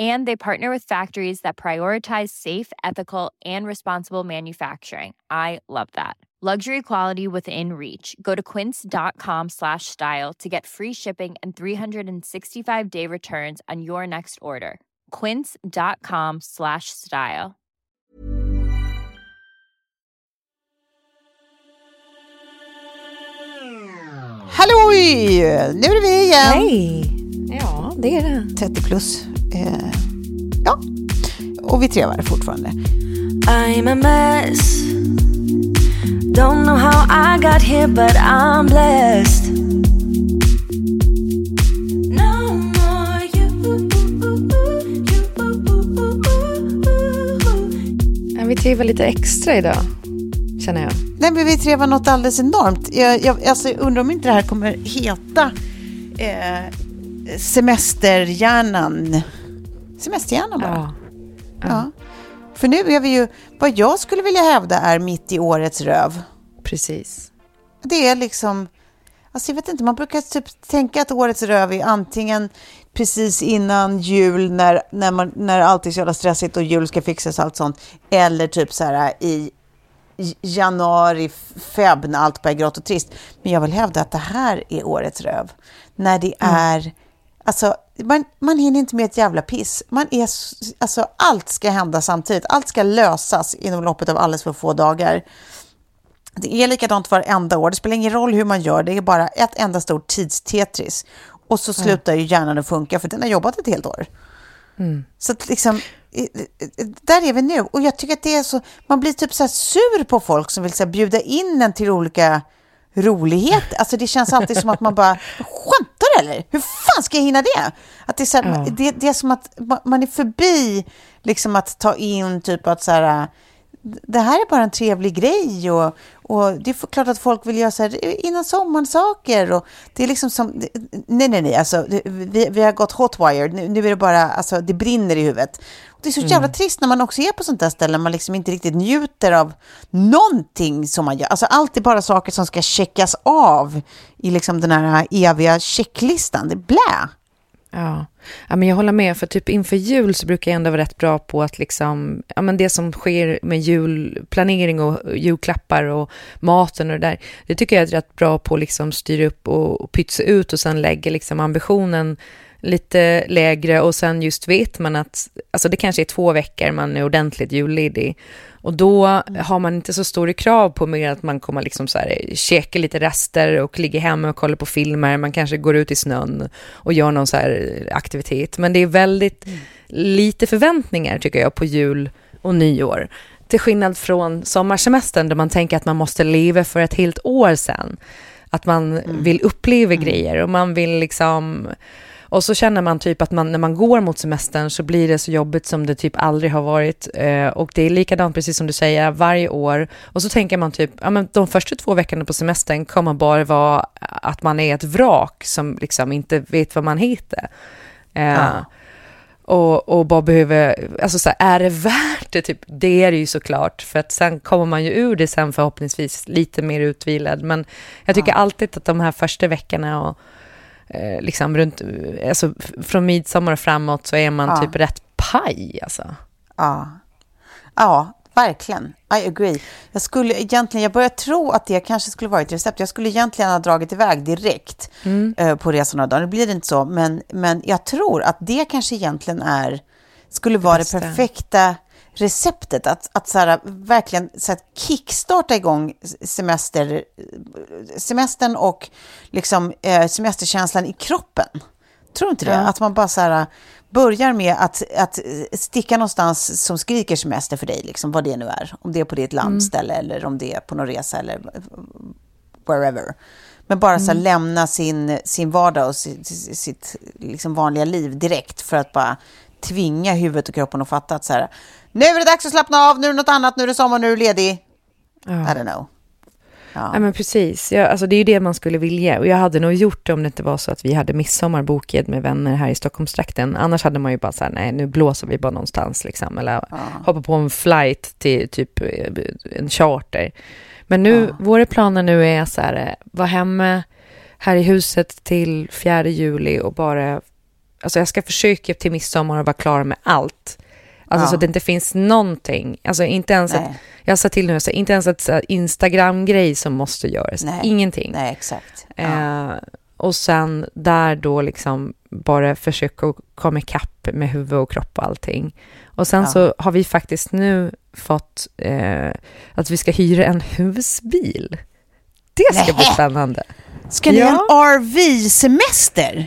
And they partner with factories that prioritize safe, ethical, and responsible manufacturing. I love that. Luxury quality within reach. Go to quince.com slash style to get free shipping and 365 day returns on your next order. Quince.com slash style. Halloj! Nu är det vi igen. Hej! Ja, det är det. 30 plus. Eh, ja, och vi trevar fortfarande. I'm a mess. Don't know how I got here, but I'm blessed. Vi trivar lite extra idag, känner jag. Nej, men vi trevar något alldeles enormt. Jag, jag alltså, undrar om inte det här kommer heta eh, semesterhjärnan. Semesterhjärnan bara. Ja. Ja. För nu är vi ju, vad jag skulle vilja hävda är mitt i årets röv. Precis. Det är liksom, alltså jag vet inte, man brukar typ tänka att årets röv är antingen precis innan jul när, när, man, när allt är så jävla stressigt och jul ska fixas och allt sånt. Eller typ så här i januari, feb när allt börjar grått och trist. Men jag vill hävda att det här är årets röv. När det är, alltså man, man hinner inte med ett jävla piss. Man är, alltså allt ska hända samtidigt. Allt ska lösas inom loppet av alldeles för få dagar. Det är likadant varenda år. Det spelar ingen roll hur man gör. Det är bara ett enda stort tidstetris. Och så slutar ju hjärnan att funka för den har jobbat ett helt år. Så att liksom, där är vi nu. Och jag tycker att det är så, man blir typ så sur på folk som vill så bjuda in en till olika roligheter. Alltså det känns alltid som att man bara, skämtar eller? Hur fan ska jag hinna det? Att det, är så här, det, det är som att ma- man är förbi liksom att ta in typ att så här, det här är bara en trevlig grej och, och det är klart att folk vill göra så här innan sommaren saker och det är liksom som, nej nej nej, alltså vi, vi har gått hotwired, nu, nu är det bara, alltså det brinner i huvudet. Och det är så jävla trist när man också är på sånt där ställe, man liksom inte riktigt njuter av någonting som man gör, alltså allt är bara saker som ska checkas av i liksom den här eviga checklistan, det är blä. Ja. ja, men jag håller med. För typ inför jul så brukar jag ändå vara rätt bra på att liksom, ja men det som sker med julplanering och julklappar och maten och det där, det tycker jag är rätt bra på att liksom styra upp och, och pytsa ut och sen lägga liksom ambitionen lite lägre och sen just vet man att, alltså det kanske är två veckor man är ordentligt julledig och då har man inte så stora krav på mer att man kommer liksom så här, käka lite rester och ligga hemma och kolla på filmer. Man kanske går ut i snön och gör någon så här aktivitet. Men det är väldigt lite förväntningar tycker jag på jul och nyår. Till skillnad från sommarsemestern där man tänker att man måste leva för ett helt år sedan. Att man vill uppleva grejer och man vill liksom och så känner man typ att man, när man går mot semestern så blir det så jobbigt som det typ aldrig har varit. Eh, och det är likadant, precis som du säger, varje år. Och så tänker man typ, ja men de första två veckorna på semestern kommer bara vara att man är ett vrak som liksom inte vet vad man heter. Eh, och, och bara behöver, alltså så här, är det värt det? Typ, det är det ju såklart, för att sen kommer man ju ur det sen förhoppningsvis lite mer utvilad. Men jag tycker alltid att de här första veckorna och eh, liksom runt, alltså från midsommar och framåt så är man Ja. typ rätt paj alltså. Ja. Ja, verkligen. I agree. Jag skulle egentligen, jag börjar tro att det kanske skulle vara ett recept. Jag skulle egentligen ha dragit iväg direkt eh, på resan några dagar. Nu blir det inte så, men, men jag tror att det kanske egentligen är, skulle vara det, bästa. perfekta receptet. Att, att så här, verkligen så att kickstarta igång semester, semestern och liksom, eh, semesterkänslan i kroppen. Tror inte det? Ja. Att man bara så här, börjar med att, att sticka någonstans som skriker semester för dig, liksom, vad det nu är. Om det är på ditt landställe eller om det är på någon resa eller wherever. Men bara så här, lämna sin, sin vardag och sitt, sitt liksom vanliga liv direkt för att bara tvinga huvudet och kroppen att fatta att så här, nu är det dags att slappna av, nu är det något annat, nu är det sommar, nu är du ledig. I don't know. Ja, men precis. Ja, alltså det är ju det man skulle vilja. Och jag hade nog gjort det om det inte var så att vi hade midsommar bokad med vänner här i Stockholmstrakten. Annars hade man ju bara så här, nej, nu blåser vi bara någonstans liksom. Eller hoppa på en flight till typ eh, en charter. Men nu, våra planer nu är så här, eh, vara hemma här i huset till 4 juli och bara, alltså jag ska försöka till midsommar och vara klar med allt. Alltså Ja. så att det inte finns någonting, alltså inte ens att, Nej. jag sa till nu, så inte ens här Instagram-grej som måste göras, Nej. ingenting. Nej, exakt. Ja. Eh, och sen där då liksom bara försöka att komma ikapp med huvud och kropp och allting. Och sen Ja. så har vi faktiskt nu fått eh, att vi ska hyra en husbil. Det ska bli Nähä. spännande. Ska ni Ja. ha en RV-semester?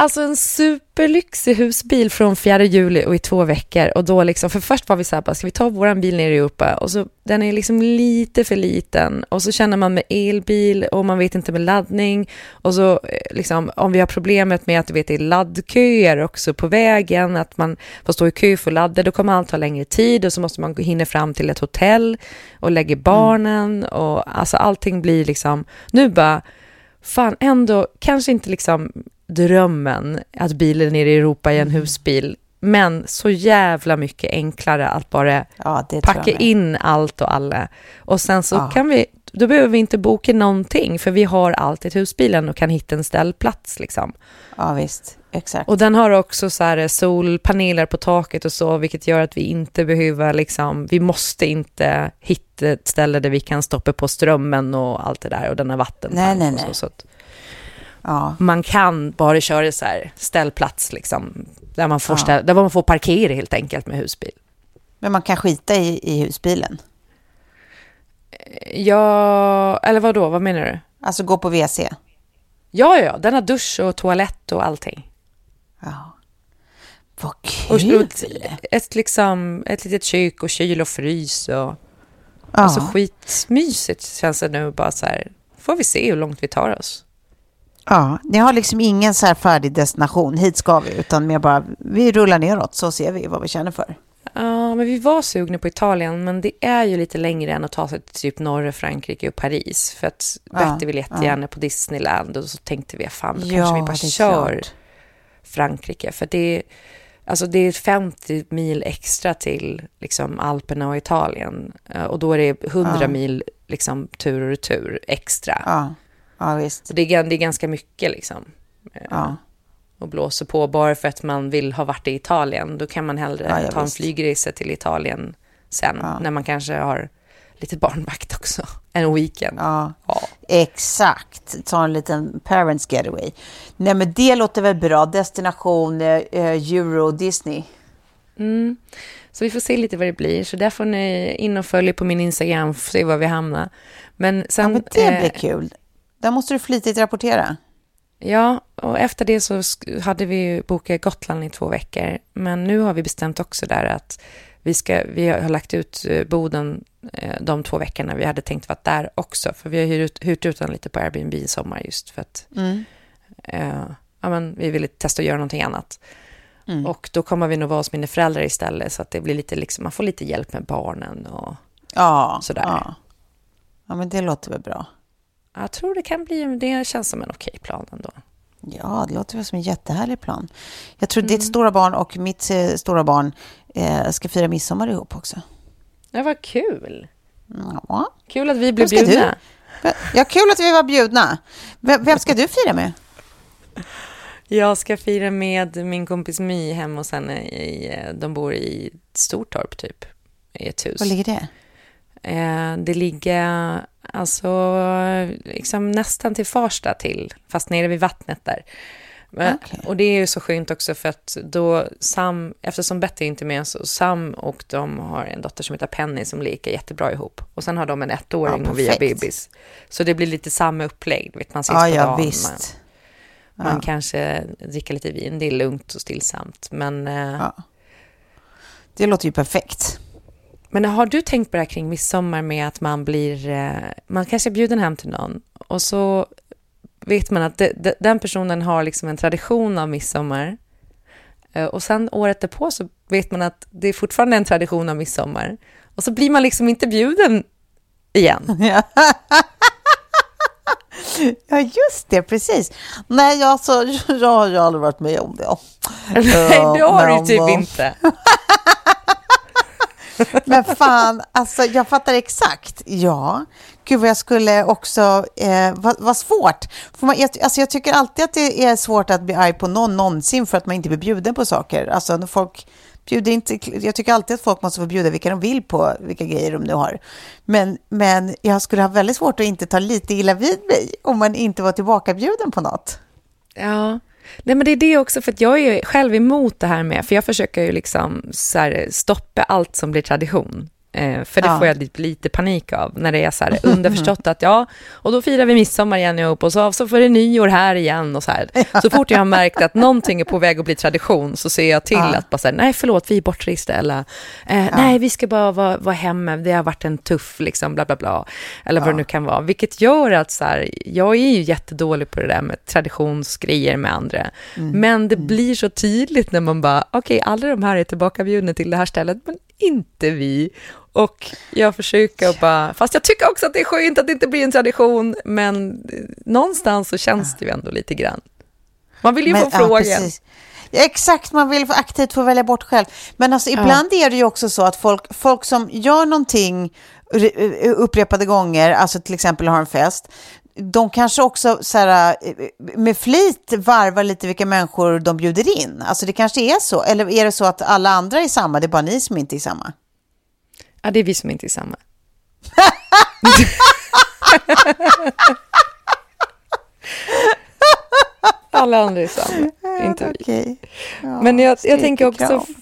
Alltså en superlyxig husbil från 4 juli och i två veckor. Och då liksom, för först var vi så här, bara, ska vi ta våran bil ner i Europa? Och så, den är liksom lite för liten. Och så känner man med elbil och man vet inte med laddning. Och så eh, liksom, om vi har problemet med att du vet, det är laddköer också på vägen, att man får stå i kö för att ladda, då kommer allt ta längre tid och så måste man hinna fram till ett hotell och lägga barnen och alltså allting blir liksom, nu bara, fan ändå, kanske inte liksom drömmen att bilen är i Europa i en husbil, men så jävla mycket enklare att bara Ja, packa in allt och alla. Och sen så Ja. kan vi, då behöver vi inte boka någonting, för vi har alltid husbilen och kan hitta en ställplats liksom. Ja, visst. Exakt. Och den har också så här solpaneler på taket och så, vilket gör att vi inte behöver liksom, vi måste inte hitta ett ställe där vi kan stoppa på strömmen och allt det där och den har vattentank Nej, nej, nej. så. så att Ja. man kan bara köra så här ställplats liksom, där man får, Ja. ställ, där man får parkera helt enkelt med husbil. Men man kan skita i, i husbilen. Ja, eller vad då? vad menar du? Alltså gå på WC. Ja, ja, den har dusch och toalett och allting. Ja. Vad Och kul! ett, ett, liksom, ett litet kök och kyl och frys och ja. alltså skitmysigt känns det nu bara så här. Får vi se hur långt vi tar oss. Ja, ni har liksom ingen så här färdig destination, hit ska vi, utan mer bara, vi rullar neråt så ser vi vad vi känner för. Ja, men vi var sugna på Italien, men det är ju lite längre än att ta sig till typ norra Frankrike och Paris. För att Ja, Betty vill jättegärna på Disneyland och så tänkte vi, fan, då kanske Ja, vi bara kör klart. Frankrike. För det är, alltså det är 50 mil extra till liksom Alperna och Italien. Eh, Och då är det 100 Ja. mil liksom tur och retur extra. Ja, visst. Så det är, det är ganska mycket liksom. eh, Ja. Och blåser på bara för att man vill ha varit i Italien. Då kan man hellre Ja, ja, ta en visst. flygresa till Italien sen. När man kanske har lite barnvakt också. En weekend. Ja, Ja. exakt. Ta en liten parents getaway. Nej, men det låter väl bra. Destination eh, Euro Disney. Mm. Så vi får se lite vad det blir. Så där får ni in och följa på min Instagram för att se var vi hamnar. Men sen... Ja, men det eh, blir kul. Där måste du flitigt rapportera. Ja, och efter det så hade vi bokat Gotland i två veckor. Men nu har vi bestämt också där att vi, ska, vi har lagt ut eh, Boden eh, de två veckorna. Vi hade tänkt vara där också, för vi har hyrt, hyrt ut den lite på Airbnb i sommar just för att Mm. eh, ja, men vi ville testa att göra någonting annat. Mm. Och då kommer vi nog vara hos mina föräldrar istället, så att det blir lite liksom, man får lite hjälp med barnen och Ja, Sådär. Ja. ja, men det låter väl bra. Jag tror det kan bli, det känns som en okej plan ändå. Ja, det låter väl som en jättehärlig plan. Jag tror ditt stora barn och mitt eh, stora barn eh, ska fira midsommar ihop också. Ja, vad kul! Ja. Kul att vi blev ska du? bjudna. Ja, kul att vi var bjudna. Vem, vem ska du fira med? Jag ska fira med min kompis My hemma hos henne. I, de bor i Stortorp, typ, i ett hus. Var ligger det? Eh, det ligger alltså liksom nästan till Farsta till, fast nere vid vattnet där. Okej. Och det är ju så skönt också för att då Sam, eftersom Betty inte är med så Sam och de har en dotter som heter Penny som leker jättebra ihop. Och sen har de en ettåring Ja, och vi har bebis. Så det blir lite samma upplägg, vet man ses Ja, på ja, dagen. visst. Man, man Ja. kanske dricker lite vin, det är lugnt och stillsamt. Men, eh. Det låter ju perfekt. Men har du tänkt på det här kring midsommar med att man blir, eh, man kanske är bjuden hem till någon och så vet man att de, de, den personen har liksom en tradition av midsommar. Eh, Och sen året därpå så vet man att det är fortfarande en tradition av midsommar. Och så blir man liksom inte bjuden igen. Ja, just det, precis. Nej, alltså, jag har ju aldrig varit med om det. Nej, det har du ju Men, typ eh, inte. Men fan, alltså jag fattar exakt. Ja, gud vad jag skulle också, eh, vad, vad svårt. För man, jag, alltså jag tycker alltid att det är svårt att bli arg på någon någonsin för att man inte blir bjuden på saker. Alltså när folk bjuder inte, jag tycker alltid att folk måste få bjuda vilka de vill på, vilka grejer de nu har. Men, men jag skulle ha väldigt svårt att inte ta lite illa vid mig om man inte var tillbakabjuden på något. Ja, Nej, men det är det också, för att jag är ju själv emot det här med, för jag försöker ju liksom så här, stoppa allt som blir tradition. Eh, för det Ja. får jag lite, lite panik av, när det är så här underförstått att ja, och då firar vi midsommar igen ihop och så, så får det nyår här igen och så här. Så fort jag har märkt att någonting är på väg att bli tradition så ser jag till Ja. att bara säga nej förlåt, vi är bortresta eller eh, nej, vi ska bara vara, vara hemma, det har varit en tuff liksom bla bla bla, eller vad det nu kan vara. Vilket gör att så här, jag är ju jättedålig på det där med traditionsgrejer med andra. Men det blir så tydligt när man bara, okej, alla de här är tillbakabjudna till det här stället, men inte vi. Och jag försöker bara, fast jag tycker också att det är skönt att det inte blir en tradition, men någonstans så känns det ju ändå lite grann. Man vill ju få ja, frågan. precis. Ja, Exakt, man vill få aktivt få välja bort själv. Men alltså, ibland är det ju också så att folk, folk som gör någonting re- upprepade gånger, alltså till exempel har en fest, de kanske också så här, eh, med flit varvar lite vilka människor de bjuder in. Alltså det kanske är så. Eller är det så att alla andra är samma, det är bara ni som inte är samma? Ja, det är vi som inte är samma. Alla andra är samma, inte vi. Okej. Ja, Men jag, jag tänker också, styrkekram.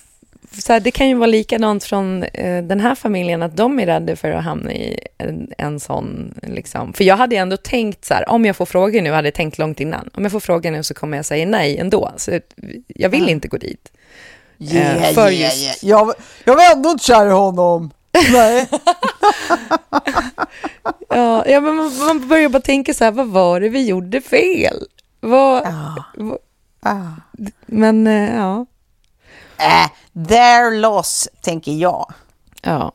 Så här, det kan ju vara likadant från eh, den här familjen, att de är rädda för att hamna i en, en sån, liksom. För jag hade ändå tänkt så här, om jag får frågor nu, hade jag tänkt långt innan, om jag får frågor nu så kommer jag säga nej ändå. Så jag vill inte gå dit. Yeah, Eh, för yeah, just- yeah. Jag, jag var ändå inte kär i honom. Nej. Ja, ja men man, man börjar bara tänka så här, vad var det vi gjorde fel? Vad, Ja. vad, Ah. men eh, ja, Äh, their loss, tänker jag. ja.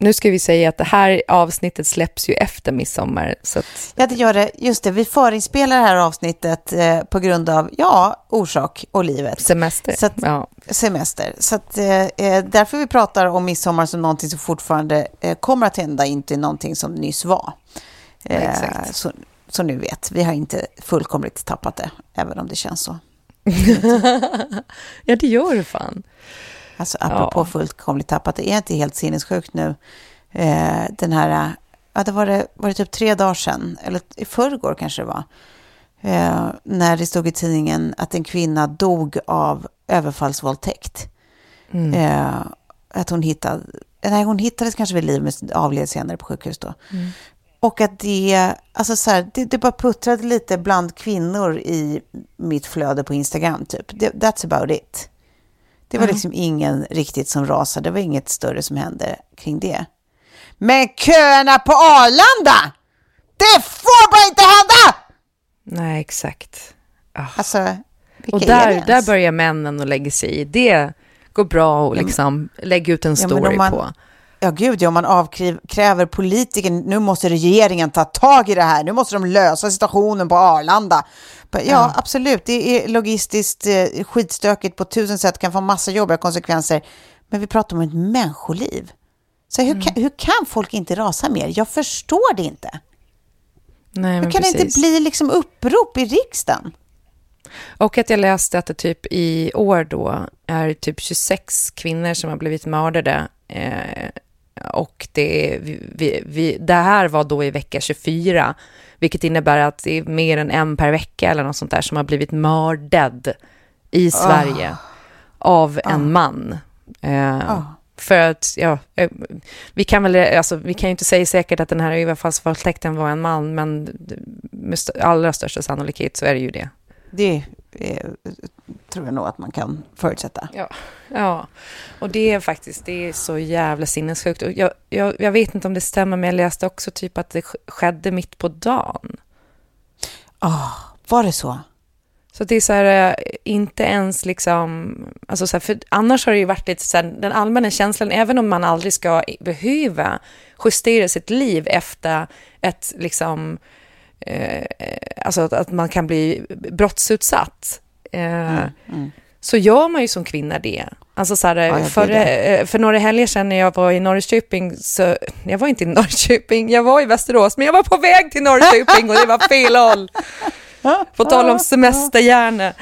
Nu ska vi säga att det här avsnittet släpps ju efter midsommar, så att, Ja, det gör det. Just det, vi förinspelar det här avsnittet eh, på grund av, ja, orsak och livet. semester. Så att- ja. Semester. Så att, eh, eh, därför vi pratar om midsommar som någonting som fortfarande eh, kommer att hända, inte någonting som nyss var. Eh, Exakt. Så, så nu vet, vi har inte fullkomligt tappat det, även om det känns så. ja, det gör det fan. Alltså apropå Ja. fullkomligt tappat, det är inte helt sinnessjukt nu. Eh, den här, ja det var det, var det typ tre dagar sedan, eller i förrgår kanske det var, eh, när det stod i tidningen att en kvinna dog av överfallsvåldtäkt. Mm. Eh, att hon hittade, nej hon hittades kanske vid liv men avled senare på sjukhus då. Mm. Och att det, alltså så här, det, det bara puttrade lite bland kvinnor i mitt flöde på Instagram typ. That's about it. Det var Ja. liksom ingen riktigt som rasade, det var inget större som hände kring det. Men köerna på Arlanda! Det får bara inte hända! Nej, exakt. Ah. Alltså, Och är där, där börjar männen att lägga sig i. Det går bra att liksom lägga ut en Ja, story man- på. Ja, gud, ja, om man avkräver politiker, nu måste regeringen ta tag i det här, nu måste de lösa situationen på Arlanda. Ja, Ja. absolut, det är logistiskt eh, skitstökigt på tusen sätt, kan få massa jobbiga konsekvenser, men vi pratar om ett människoliv. Så hur, kan, hur kan folk inte rasa mer? Jag förstår det inte. Nej, Hur kan det precis. inte bli liksom upprop i riksdagen? Och att jag läste att det typ i år då är typ 26 kvinnor som har blivit mördade. Eh, och det, vi, vi, det här var då i vecka 24, vilket innebär att det är mer än en per vecka eller något sånt där som har blivit mördad i Sverige oh. av en oh. man. Eh, oh. För att, ja, eh, vi kan väl, alltså, vi kan ju inte säga säkert att den här överfallsvåldtäkten var en man, men med allra största sannolikhet så är det ju det. Det eh, tror jag nog att man kan förutsätta. Ja, ja. och det är faktiskt det är så jävla sinnessjukt. jag, jag, jag vet inte om det stämmer, men jag läste också typ att det skedde mitt på dagen. Ja, oh, var det så? Så det är så här, eh, inte ens liksom, alltså så här, för annars har det ju varit lite så här, den allmänna känslan, även om man aldrig ska behöva justera sitt liv efter ett liksom, eh, alltså att, att, man kan bli brottsutsatt, eh, mm, mm. så gör man ju som kvinna det. Alltså så här, ja, för, eh, för några helger sedan när jag var i Norrköping, så, jag var inte i Norrköping, jag var i Västerås, men jag var på väg till Norrköping och det var fel håll. På tal om semesterhjärna.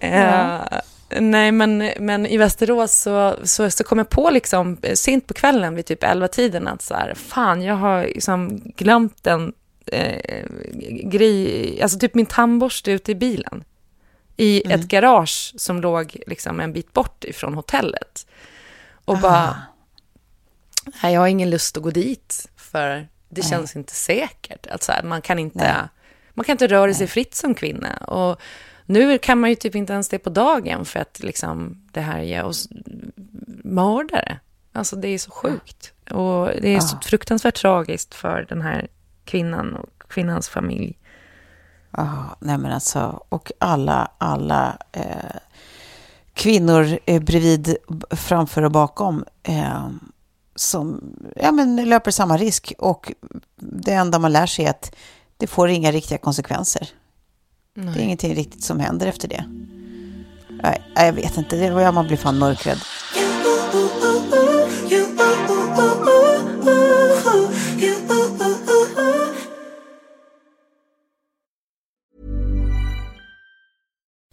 Ja. Uh, nej, men, men i Västerås så, så, så kom jag på liksom sent på kvällen vid typ 11-tiden att så här, fan, jag har liksom glömt en eh, grej, alltså typ min tandborste ute i bilen. I mm. ett garage som låg liksom en bit bort ifrån hotellet. Och ah. bara, nej, jag har ingen lust att gå dit, för det känns inte säkert. Alltså, man kan inte... Nej man kan inte röra sig fritt som kvinna. Och nu kan man ju typ inte ens det på dagen för att liksom, det här ger oss mördare. Alltså det är så sjukt. Och det är så fruktansvärt tragiskt för den här kvinnan och kvinnans familj. Ja, nej men alltså, och alla, alla eh, kvinnor eh, bredvid, framför och bakom eh, som ja, men löper samma risk. Och det enda man lär sig är att det får inga riktiga konsekvenser. Nej. Det är ingenting riktigt som händer efter det. Nej, jag vet inte, det var jag man blir fan mörkrädd.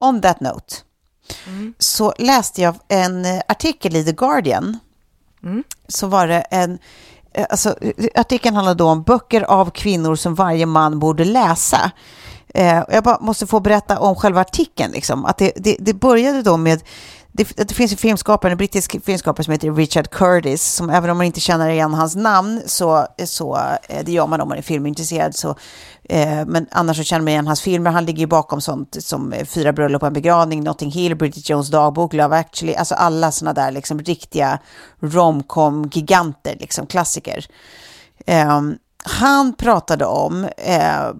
On that note, mm. så läste jag en eh, artikel i The Guardian. Mm. Så var det en... Eh, alltså, artikeln handlade då om böcker av kvinnor som varje man borde läsa. Eh, jag bara måste få berätta om själva artikeln. Liksom. Att det, det, det började då med det, det, finns en filmskapare, en brittisk filmskapare som heter Richard Curtis, som även om man inte känner igen hans namn, så, så eh, det gör man om man är filmintresserad, så Eh, men annars så känner man igen hans filmer. Han ligger ju bakom sånt som eh, Fyra bröllop och en begravning, Notting Hill, Bridget Jones dagbok, Love actually. Alltså alla sådana där liksom riktiga romcom-giganter, liksom klassiker. Um, han pratade om eh,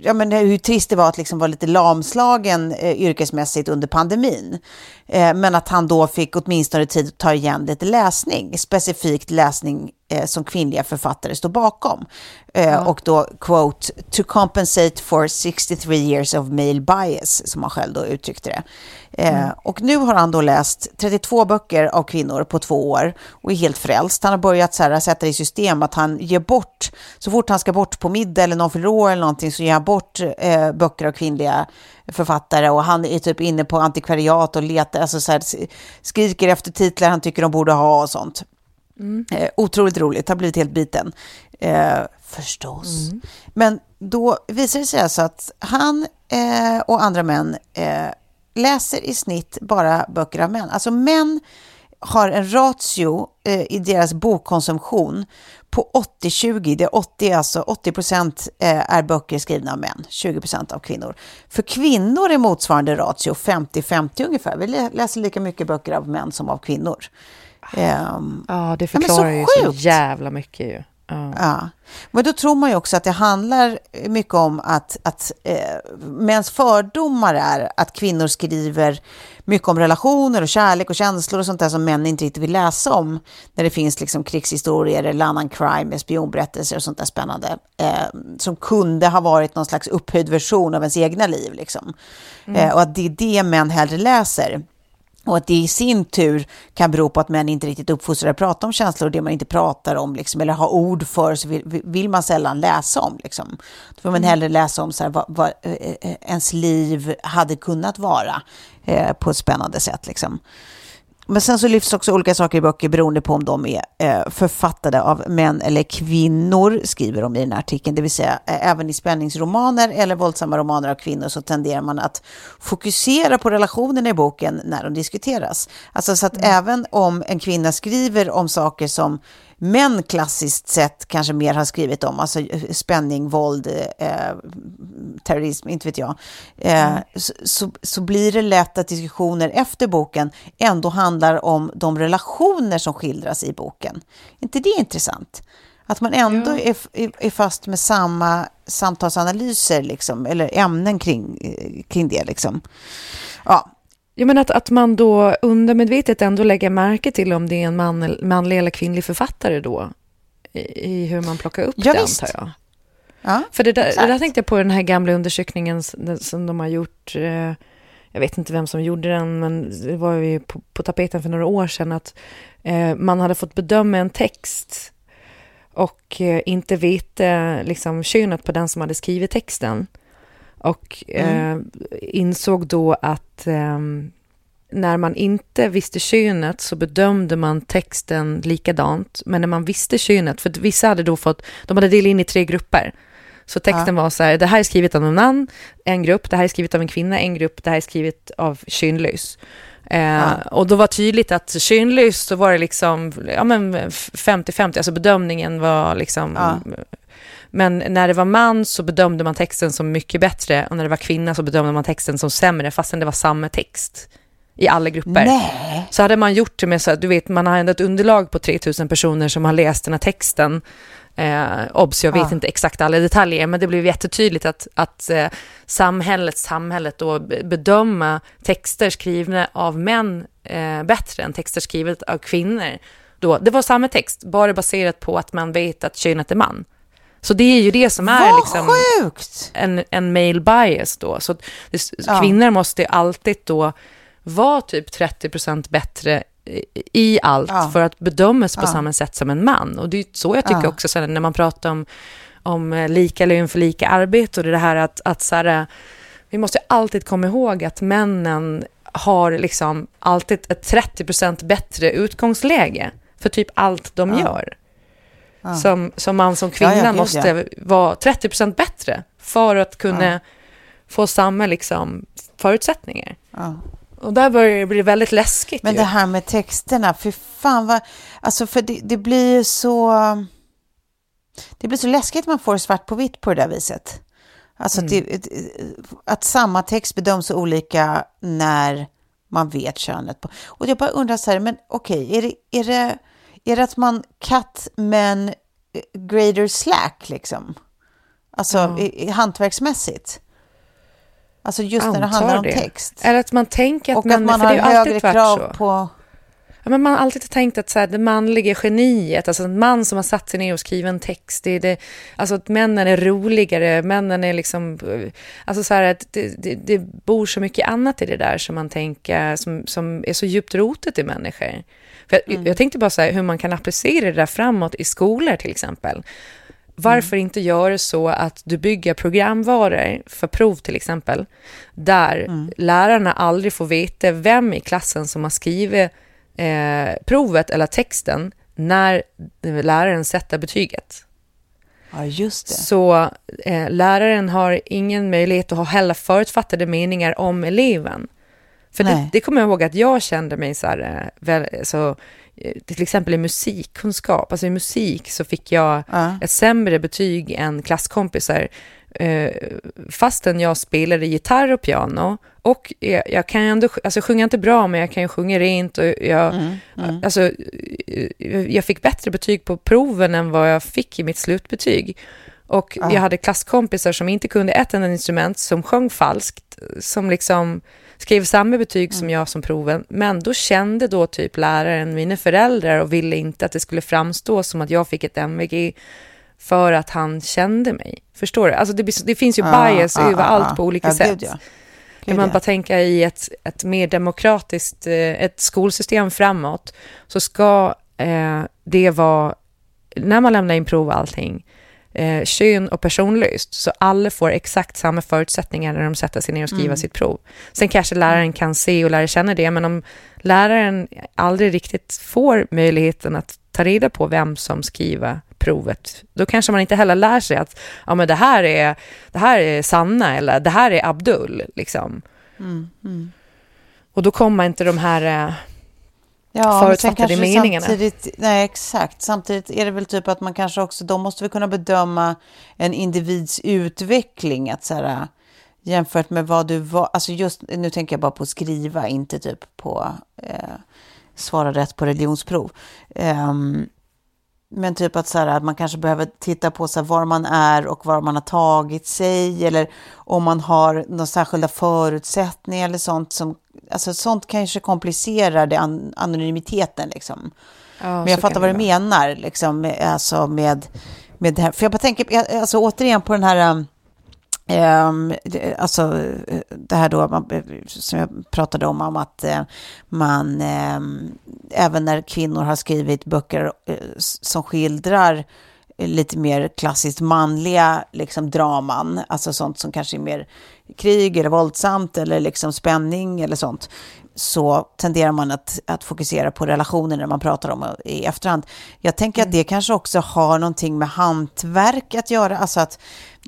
ja, men hur trist det var att liksom vara lite lamslagen eh, yrkesmässigt under pandemin. Eh, men att han då fick åtminstone tid att ta igen lite läsning, specifikt läsning eh, som kvinnliga författare står bakom. Eh, Och då, quote, to compensate for 63 years of male bias, som han själv då uttryckte det. Eh, Och nu har han då läst 32 böcker av kvinnor på två år och är helt frälst. Han har börjat så här, sätta i system att han ger bort, så fort han ska bort på middag eller någon fyller år eller någonting så ger han bort eh, böcker av kvinnliga författare och han är typ inne på antikvariat och letar, alltså så här, skriker efter titlar han tycker de borde ha och sånt. Eh, otroligt roligt, har blivit helt biten. Eh, förstås. Men då visar det sig alltså att han eh, och andra män eh, läser i snitt bara böcker av män. Alltså män har en ratio eh, i deras bokkonsumtion på 80-20. Det är 80, alltså 80 procent eh, är böcker skrivna av män, 20 procent av kvinnor. För kvinnor är motsvarande ratio 50-50 ungefär. Vi lä- läser lika mycket böcker av män som av kvinnor. Ehm, Ja, det så förklarar ju så sjukt. jävla mycket ju. Ja. Ja, men då tror man ju också att det handlar mycket om att, att eh, mäns fördomar är att kvinnor skriver mycket om relationer och kärlek och känslor och sånt där som män inte riktigt vill läsa om. När det finns liksom krigshistorier eller annan crime, spionberättelser och sånt där spännande. Eh, som kunde ha varit någon slags upphöjd version av ens egna liv. Liksom. Eh, och att det är det män hellre läser. Och att det i sin tur kan bero på att män inte riktigt uppfostrar att prata om känslor och det man inte pratar om, liksom, eller har ord för, så vill, vill man sällan läsa om. Liksom. Då får man hellre läsa om så här, vad, vad eh, eh, ens liv hade kunnat vara eh, på ett spännande sätt. Liksom. Men sen så lyfts också olika saker i böcker beroende på om de är eh, författade av män eller kvinnor, skriver de i den här artikeln. Det vill säga eh, även i spänningsromaner eller våldsamma romaner av kvinnor så tenderar man att fokusera på relationerna i boken när de diskuteras. Alltså så att även om en kvinna skriver om saker som män klassiskt sett kanske mer har skrivit om, alltså eh, spänning, våld, eh, terrorism, inte vet jag, eh, så, så, så blir det lätt att diskussioner efter boken ändå handlar om de relationer som skildras i boken. inte det intressant? Att man ändå är, är, är fast med samma samtalsanalyser, liksom, eller ämnen kring, eh, kring det. Liksom. Ja, Jag menar att, att man då undermedvetet ändå lägger märke till om det är en man, manlig eller kvinnlig författare då, i, i hur man plockar upp Ja, det, visst. antar jag. ja. För det där, det där tänkte jag på den här gamla undersökningen som de har gjort. Eh, jag vet inte vem som gjorde den, men det var ju på, på tapeten för några år sedan att eh, man hade fått bedöma en text och eh, inte veta liksom, könet på den som hade skrivit texten. Och eh, insåg då att ehm, när man inte visste könet så bedömde man texten likadant. Men när man visste könet, för vissa hade då fått, de hade delat in i tre grupper. Så texten var så här, det här är skrivet av en man, en grupp, det här är skrivet av en kvinna, en grupp, det här är skrivet av könlös. Eh, Och då var tydligt att könlös så var det liksom, ja men 50-50, alltså bedömningen var liksom Ja. Men när det var man så bedömde man texten som mycket bättre och när det var kvinna så bedömde man texten som sämre fastän det var samma text i alla grupper. Nej. Så hade man gjort det med så att du vet, man har ändå ett underlag på 3000 personer som har läst den här texten. Eh, obs, jag vet Ja. inte exakt alla detaljer, men det blev jättetydligt att, att eh, samhället, samhället då be- bedöma texter skrivna av män eh, bättre än texter skrivet av kvinnor. Då, det var samma text, bara baserat på att man vet att könet är man. Så det är ju det som är Vad liksom sjukt! en, en male bias då. Så det, Ja. kvinnor måste alltid då vara typ 30% bättre i- allt Ja. för att bedömas på Ja. samma sätt som en man. Och det är så jag tycker också så här, när man pratar om, om eh, lika lön för lika arbete och det här att, att så här, eh, vi måste alltid komma ihåg att männen har liksom alltid ett 30% bättre utgångsläge för typ allt de gör. Ja. Som, som man som kvinna Ja, måste vara 30% bättre för att kunna få samma liksom, förutsättningar. Och där börjar det bli väldigt läskigt. Men ju. det här med texterna, för fan vad... Alltså för det, det blir ju så... Det blir så läskigt man får svart på vitt på det där viset. Alltså att, det, att samma text bedöms olika när man vet könet. På. Och jag bara undrar så här, men okej, är, det, är, det, är det att man cut men eh, greater slack liksom? Alltså Ja. i, i, hantverksmässigt? Alltså just när det Antar handlar om det. text. Eller att man tänker att, Och att man för har det har högre krav så. på... men man har alltid tänkt att så här, det manliga geniet, alltså en man som har satt sig ner och skrivit en text, det är det, alltså att männen är roligare, männen är liksom, alltså så här att det, det, det bor så mycket annat i det där som man tänker, som, som är så djupt rotet i människor. För jag, mm. jag tänkte bara så här, hur man kan applicera det där framåt i skolor till exempel. Varför mm. inte göra så att du bygger programvaror för prov till exempel, där mm. lärarna aldrig får veta vem i klassen som har skrivit eh, provet eller texten när läraren sätter betyget. Ja, just det. Så eh, läraren har ingen möjlighet att ha heller förutfattade meningar om eleven. För det, det, kommer jag ihåg att jag kände mig så här, eh, väl, så, eh, till exempel i musikkunskap, alltså i musik så fick jag ja. ett sämre betyg än klasskompisar eh, fastän jag spelade gitarr och piano. Och jag, jag kan ändå, alltså sjunga inte bra, men jag kan ju sjunga rent och jag, mm, mm. Alltså, jag fick bättre betyg på proven än vad jag fick i mitt slutbetyg. Och ah. jag hade klasskompisar som inte kunde ett enda instrument, som sjöng falskt, som liksom skrev samma betyg mm. som jag som proven, men då kände då typ läraren mina föräldrar och ville inte att det skulle framstå som att jag fick ett MVG för att han kände mig. Förstår du? Alltså det, det finns ju ah, bias ah, överallt ah, på olika ja, sätt. Ja. Kan man bara tänka i ett, ett mer demokratiskt eh, ett skolsystem framåt så ska eh, det vara, när man lämnar in prov och allting, eh, kön och personlöst, så alla får exakt samma förutsättningar när de sätter sig ner och skriver mm. sitt prov. Sen kanske läraren kan se och lära känna det, men om läraren aldrig riktigt får möjligheten att ta reda på vem som skriver provet, då kanske man inte heller lär sig att ja, men det, här är, det här är Sanna eller det här är Abdul. Liksom. Mm, mm. Och då kommer inte de här eh, ja, förutfattade meningarna. Samtidigt, nej, exakt. Samtidigt är det väl typ att man kanske också, de måste väl kunna bedöma en individs utveckling. Att så här, jämfört med vad du var, alltså just nu tänker jag bara på skriva, inte typ på eh, svara rätt på religionsprov. Um, men typ att, så här, att man kanske behöver titta på så här, var man är och var man har tagit sig eller om man har några särskilda förutsättningar eller sånt som, alltså sånt kanske komplicerar det an anonymiteten liksom. Ja, Men jag fattar vad du menar liksom, alltså med, med det här. För jag bara tänker, alltså återigen på den här Um, Ehm, alltså eh, det här då eh, som jag pratade om, om att eh, man ehm, även när kvinnor har skrivit böcker som skildrar lite mer klassiskt manliga liksom, draman, alltså sånt som kanske är mer krig eller våldsamt eller liksom spänning eller sånt, så tenderar man att, att fokusera på relationer när man pratar om i efterhand. Jag tänker mm. att det kanske också har någonting med hantverk att göra, alltså att,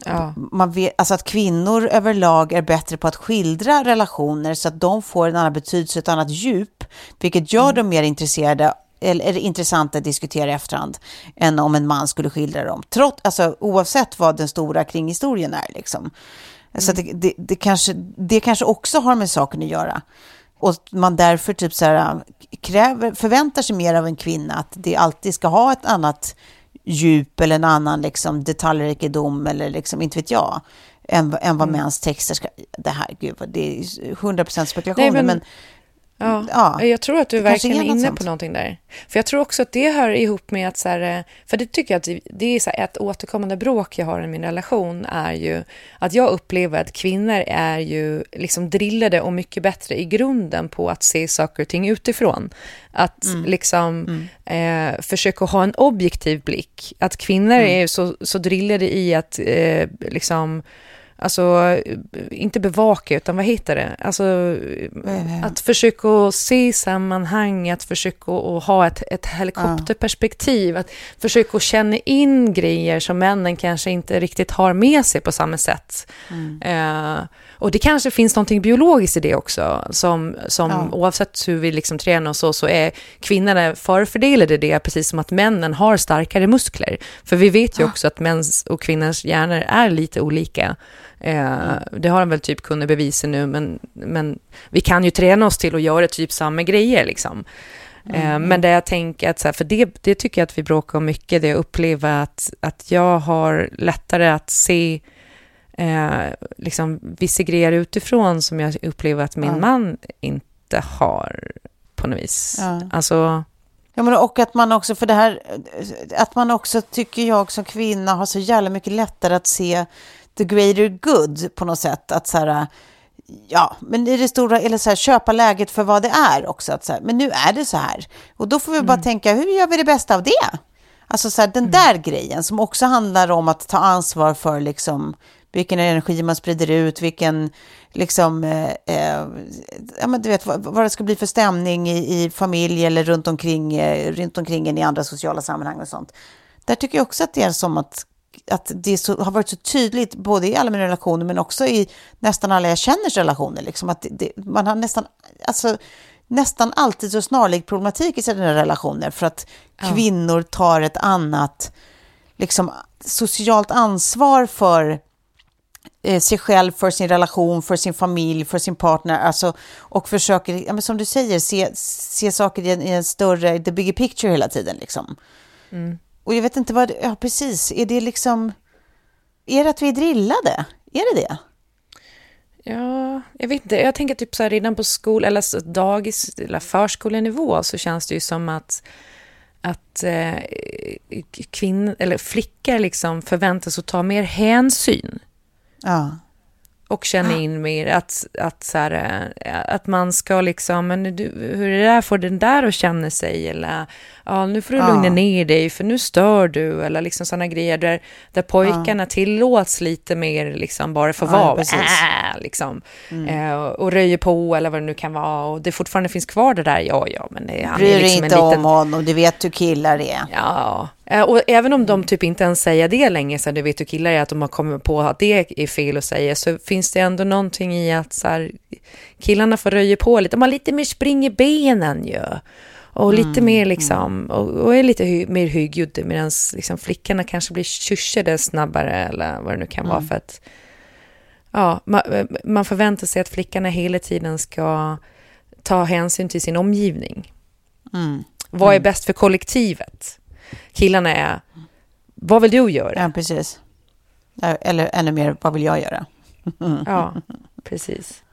ja. man vet, alltså att kvinnor överlag är bättre på att skildra relationer så att de får en annan betydelse, ett annat djup, vilket gör mm. dem mer intresserade eller är det intressant att diskutera i efterhand än om en man skulle skildra dem. Trots, alltså, oavsett vad den stora kringhistorien är. Liksom. Mm. Så det, det, det, kanske, det kanske också har med saken att göra. Och man därför typ så här, kräver, förväntar sig mer av en kvinna att det alltid ska ha ett annat djup eller en annan liksom, detaljrikedom eller liksom, inte vet jag, än, än vad mm. mäns texter ska... Det här, gud, det är 100% spekulationer, men, men Ja, ja, jag tror att du verkligen är inne sånt. på någonting där. För jag tror också att det hör ihop med att, så här, eh, för det tycker jag att det är så här, ett återkommande bråk jag har i min relation är ju att jag upplever att kvinnor är ju liksom drillade och mycket bättre i grunden på att se saker och ting utifrån. Att mm. liksom mm. Eh, försöka ha en objektiv blick. Att kvinnor mm. är så, så drillade i att eh, liksom Alltså, inte bevaka, utan vad heter det? Alltså, mm. att försöka se sammanhang, att försöka ha ett, ett helikopterperspektiv, att försöka känna in grejer som männen kanske inte riktigt har med sig på samma sätt. Mm. Uh, och det kanske finns någonting biologiskt i det också, som, som ja. oavsett hur vi liksom tränar och så, så är kvinnorna förfördelade det, precis som att männen har starkare muskler. För vi vet ju ja. också att mäns och kvinnors hjärnor är lite olika. Eh, det har de väl typ kunnat bevisa nu, men, men vi kan ju träna oss till att göra typ samma grejer liksom. Eh, mm. Men det jag tänker att, så här, för det, det tycker jag att vi bråkar om mycket, det jag upplever att, att jag har lättare att se eh, liksom vissa grejer utifrån som jag upplever att min ja. man inte har. på något vis. Ja. Alltså, Ja, men och att man också, för det här, att man också tycker jag som kvinna har så jävla mycket lättare att se the greater good på något sätt. Att så här, ja, men i det stora, eller så här, köpa läget för vad det är också. Att så här, men nu är det så här. Och då får vi bara tänka, hur gör vi det bästa av det? Alltså så här, den där grejen som också handlar om att ta ansvar för liksom vilken energi man sprider ut, vilken liksom, eh, eh, ja men du vet vad, vad det ska bli för stämning i, i familj eller runt omkring, eh, runt omkring en i andra sociala sammanhang och sånt. Där tycker jag också att det är som att, att det så, har varit så tydligt, både i alla mina relationer men också i nästan alla jag känners relationer, liksom att det, man har nästan, alltså nästan alltid så snarlik problematik i sina relationer för att Ja. kvinnor tar ett annat liksom, socialt ansvar för eh, sig själv, för sin relation, för sin familj, för sin partner. Alltså, och försöker, ja, som du säger, se, se saker i en, i en större, the bigger picture hela tiden. Liksom. Och jag vet inte vad, ja precis, är det liksom, är det att vi är drillade? Är det det? Ja, jag vet inte. Jag tänker typ så här redan på skol eller så dagis eller förskolenivå så känns det ju som att att eh, kvinnor eller flickor liksom förväntas att ta mer hänsyn Ja. och känna in mer att, att, så här, eh, att man ska liksom, men du, hur är det där får den där att känna sig eller ja, nu får du Ja. lugna ner dig för nu stör du eller liksom sådana grejer där, där pojkarna tillåts lite mer liksom bara få Ja, vara. Mm. äh, liksom eh, och röjer på eller vad det nu kan vara och det fortfarande finns kvar det där, ja ja men det, han Bryr är liksom inte en liten om honom, du vet hur killar är. Ja, Eh, och även om de typ inte ens säger det länge, så här, du vet hur killar är, att de har kommit på att det är fel att säga, så finns det ändå någonting i att så här, killarna får röja på lite, de har lite mer spring i benen ju. Och lite mer liksom, och, och är lite hy, mer högljudda, medan liksom, flickorna kanske blir kyssade snabbare, eller vad det nu kan vara, för att ja, man, man förväntar sig att flickorna hela tiden ska ta hänsyn till sin omgivning. Vad är bäst för kollektivet? Killarna är, vad vill du göra? Ja, precis. Eller ännu mer, vad vill jag göra? Ja, precis.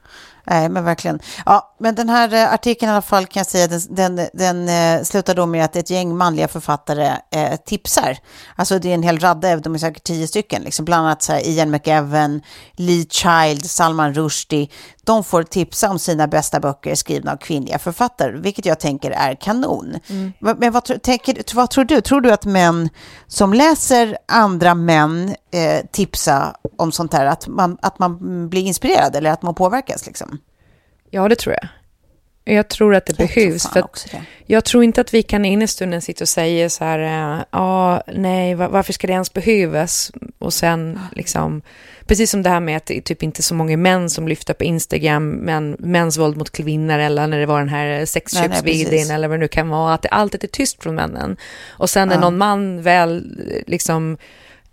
Nej, men verkligen. Ja, men den här eh, artikeln i alla fall kan jag säga, den, den, den eh, slutar då med att ett gäng manliga författare eh, tipsar. Alltså det är en hel radda, de är säkert tio stycken, liksom, bland annat så här, Ian McEwan, Lee Child, Salman Rushdie. De får tipsa om sina bästa böcker skrivna av kvinnliga författare, vilket jag tänker är kanon. Va- Men vad, tänker, vad tror du? Tror du att män som läser andra män eh, tipsa om sånt här, att man, att man blir inspirerad eller att man påverkas? Liksom? Ja, det tror jag. Jag tror att det Jag behövs. För det. jag tror inte att vi kan in i stunden sitta och säga så här, eh, ja, nej, va- varför ska det ens behövas? Och sen liksom, precis som det här med att det är typ inte så många män som lyfter på Instagram, men mäns våld mot kvinnor eller när det var den här Nej, nej, sexköpsvideon eller vad det nu kan vara, att det alltid är tyst från männen. Och sen när någon man väl eh, liksom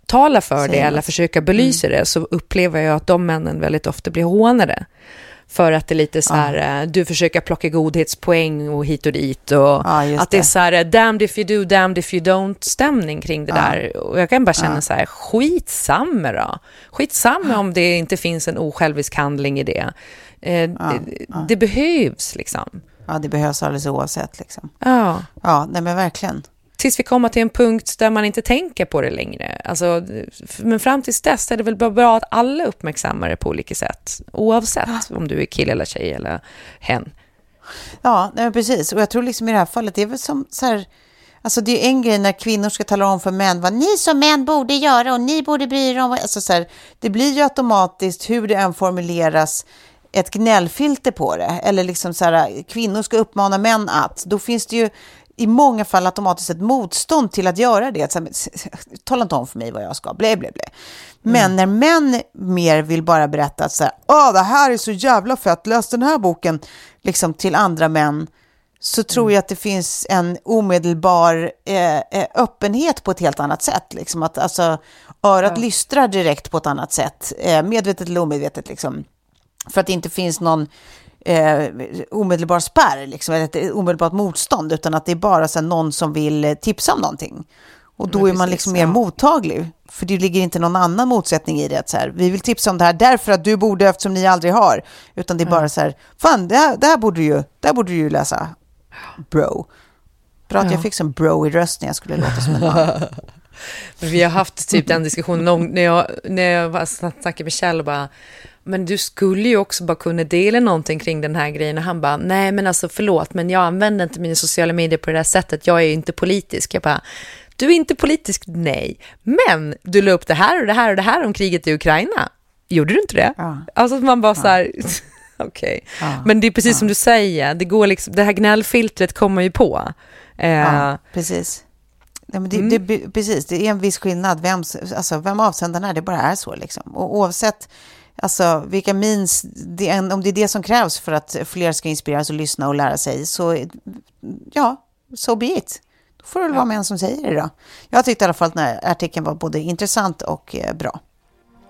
talar för det Säger eller något. försöker belysa Mm. det så upplever jag att de männen väldigt ofta blir hånade. För att det är lite så här, eh, du försöker plocka godhetspoäng och hit och dit. Och att det är så här, eh, damned if you do, damned if you don't stämning kring det där. Och jag kan bara känna så här, skitsamma då. Skitsamma om det inte finns en osjälvisk handling i det. Eh, det, det behövs liksom. Ja, det behövs alldeles oavsett. Liksom. Ja. Ja, nej men verkligen. Tills vi kommer till en punkt där man inte tänker på det längre. Alltså, men fram tills dess är det väl bra att alla uppmärksammar det på olika sätt. Oavsett om du är kille eller tjej eller hen. Ja, precis. Och jag tror liksom i det här fallet, det är väl som så här... Alltså det är en grej när kvinnor ska tala om för män vad ni som män borde göra och ni borde bry er om. vad-" Alltså så här, det blir ju automatiskt, hur det än formuleras, ett gnällfilter på det. Eller liksom så här, kvinnor ska uppmana män att. Då finns det ju i många fall automatiskt ett motstånd till att göra det. Att Så här, men, Tala inte om för mig vad jag ska, blä, blä, blä. Men när män mer vill bara berätta att så här, Åh, det här är så jävla fett, läs den här boken, liksom till andra män, så tror jag att det finns en omedelbar eh, eh, öppenhet på ett helt annat sätt. Liksom att, alltså, örat lystrar direkt på ett annat sätt, eh, medvetet eller omedvetet. Liksom. För att det inte finns någon eh, omedelbar spärr, liksom, ett omedelbart motstånd, utan att det är bara så här, någon som vill eh, tipsa om någonting. Och då är man liksom mer ja. mottaglig, för det ligger inte någon annan motsättning i det. Att så här, vi vill tipsa om det här därför att du borde, eftersom ni aldrig har. Utan det är bara så här, fan, det här, det här, borde, du ju, det här borde du ju läsa. bro. Bra att Ja. jag fick som bro i röst när jag skulle låta som en man. Men vi har haft typ den diskussionen när jag, när jag var- snackade med Kjell och bara, men du skulle ju också bara kunna dela någonting kring den här grejen. Och han bara, nej men alltså förlåt, men jag använder inte mina sociala medier på det där sättet. Jag är ju inte politisk. Jag bara, du är inte politisk, nej. Men du la upp det här och det här och det här om kriget i Ukraina. Gjorde du inte det? Ja. Alltså man bara så här, okej. Ja. Men det är precis som du säger, det, går liksom, det här gnällfiltret kommer ju på. Eh, Ja, precis. Nej, men det, Mm. det, precis, det är en viss skillnad vem, alltså, vem avsändaren är, det bara är så. Liksom. Och oavsett alltså, vilka means, det, om det är det som krävs för att fler ska inspireras och lyssna och lära sig, så ja, so be it. Då får det väl vara med en som säger det då. Jag tyckte i alla fall att den här artikeln var både intressant och eh, bra.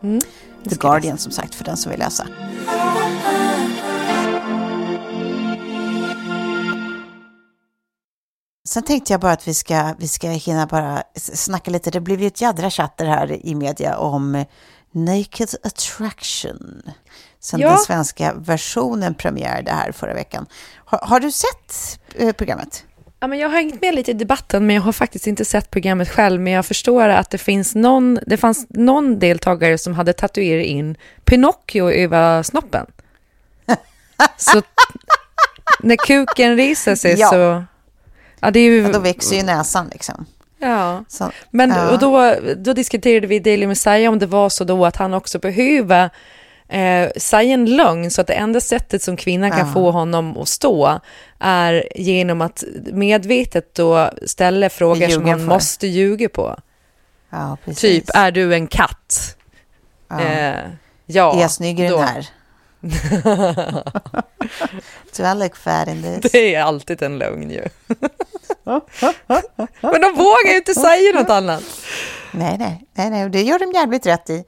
Mm. The Guardian som sagt, för den som vill läsa. Sen tänkte jag bara att vi ska, vi ska hinna bara snacka lite. Det blev ju ett jädra chatter här i media om Naked Attraction. Sen Ja. den svenska versionen premiärade här förra veckan. Har, har du sett eh, programmet? Ja, men jag har hängt med lite i debatten, men jag har faktiskt inte sett programmet själv. Men jag förstår att det finns någon, det fanns någon deltagare som hade tatuerat in Pinocchio över snoppen. Så när kuken reser sig Ja. så... Ja, det är ju... Ja, då växer ju näsan liksom. Ja. Så, Men ja. och då, då diskuterade vi Daily Messiah om det var så då att han också behöver eh, säga en lögn så att det enda sättet som kvinnan kan Ja. få honom att stå är genom att medvetet då ställa frågor som han för. måste ljuga på. ja. Typ, är du en katt? Ja. Eh, ja. är jag snygg i den här? Fat in this? Det är alltid en lögn ju. Men de vågar ju inte säga något annat. Nej, nej, nej, nej, det gör de jävligt rätt i.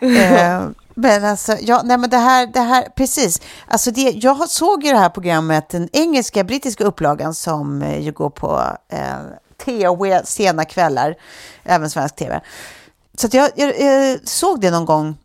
Eh, men alltså, ja, nej, men det här, det här, precis. Alltså det, jag såg ju det här programmet, den engelska, brittiska upplagan som eh, ju går på eh, THW sena kvällar, även svensk tv. Så att jag, jag, eh, såg det någon gång,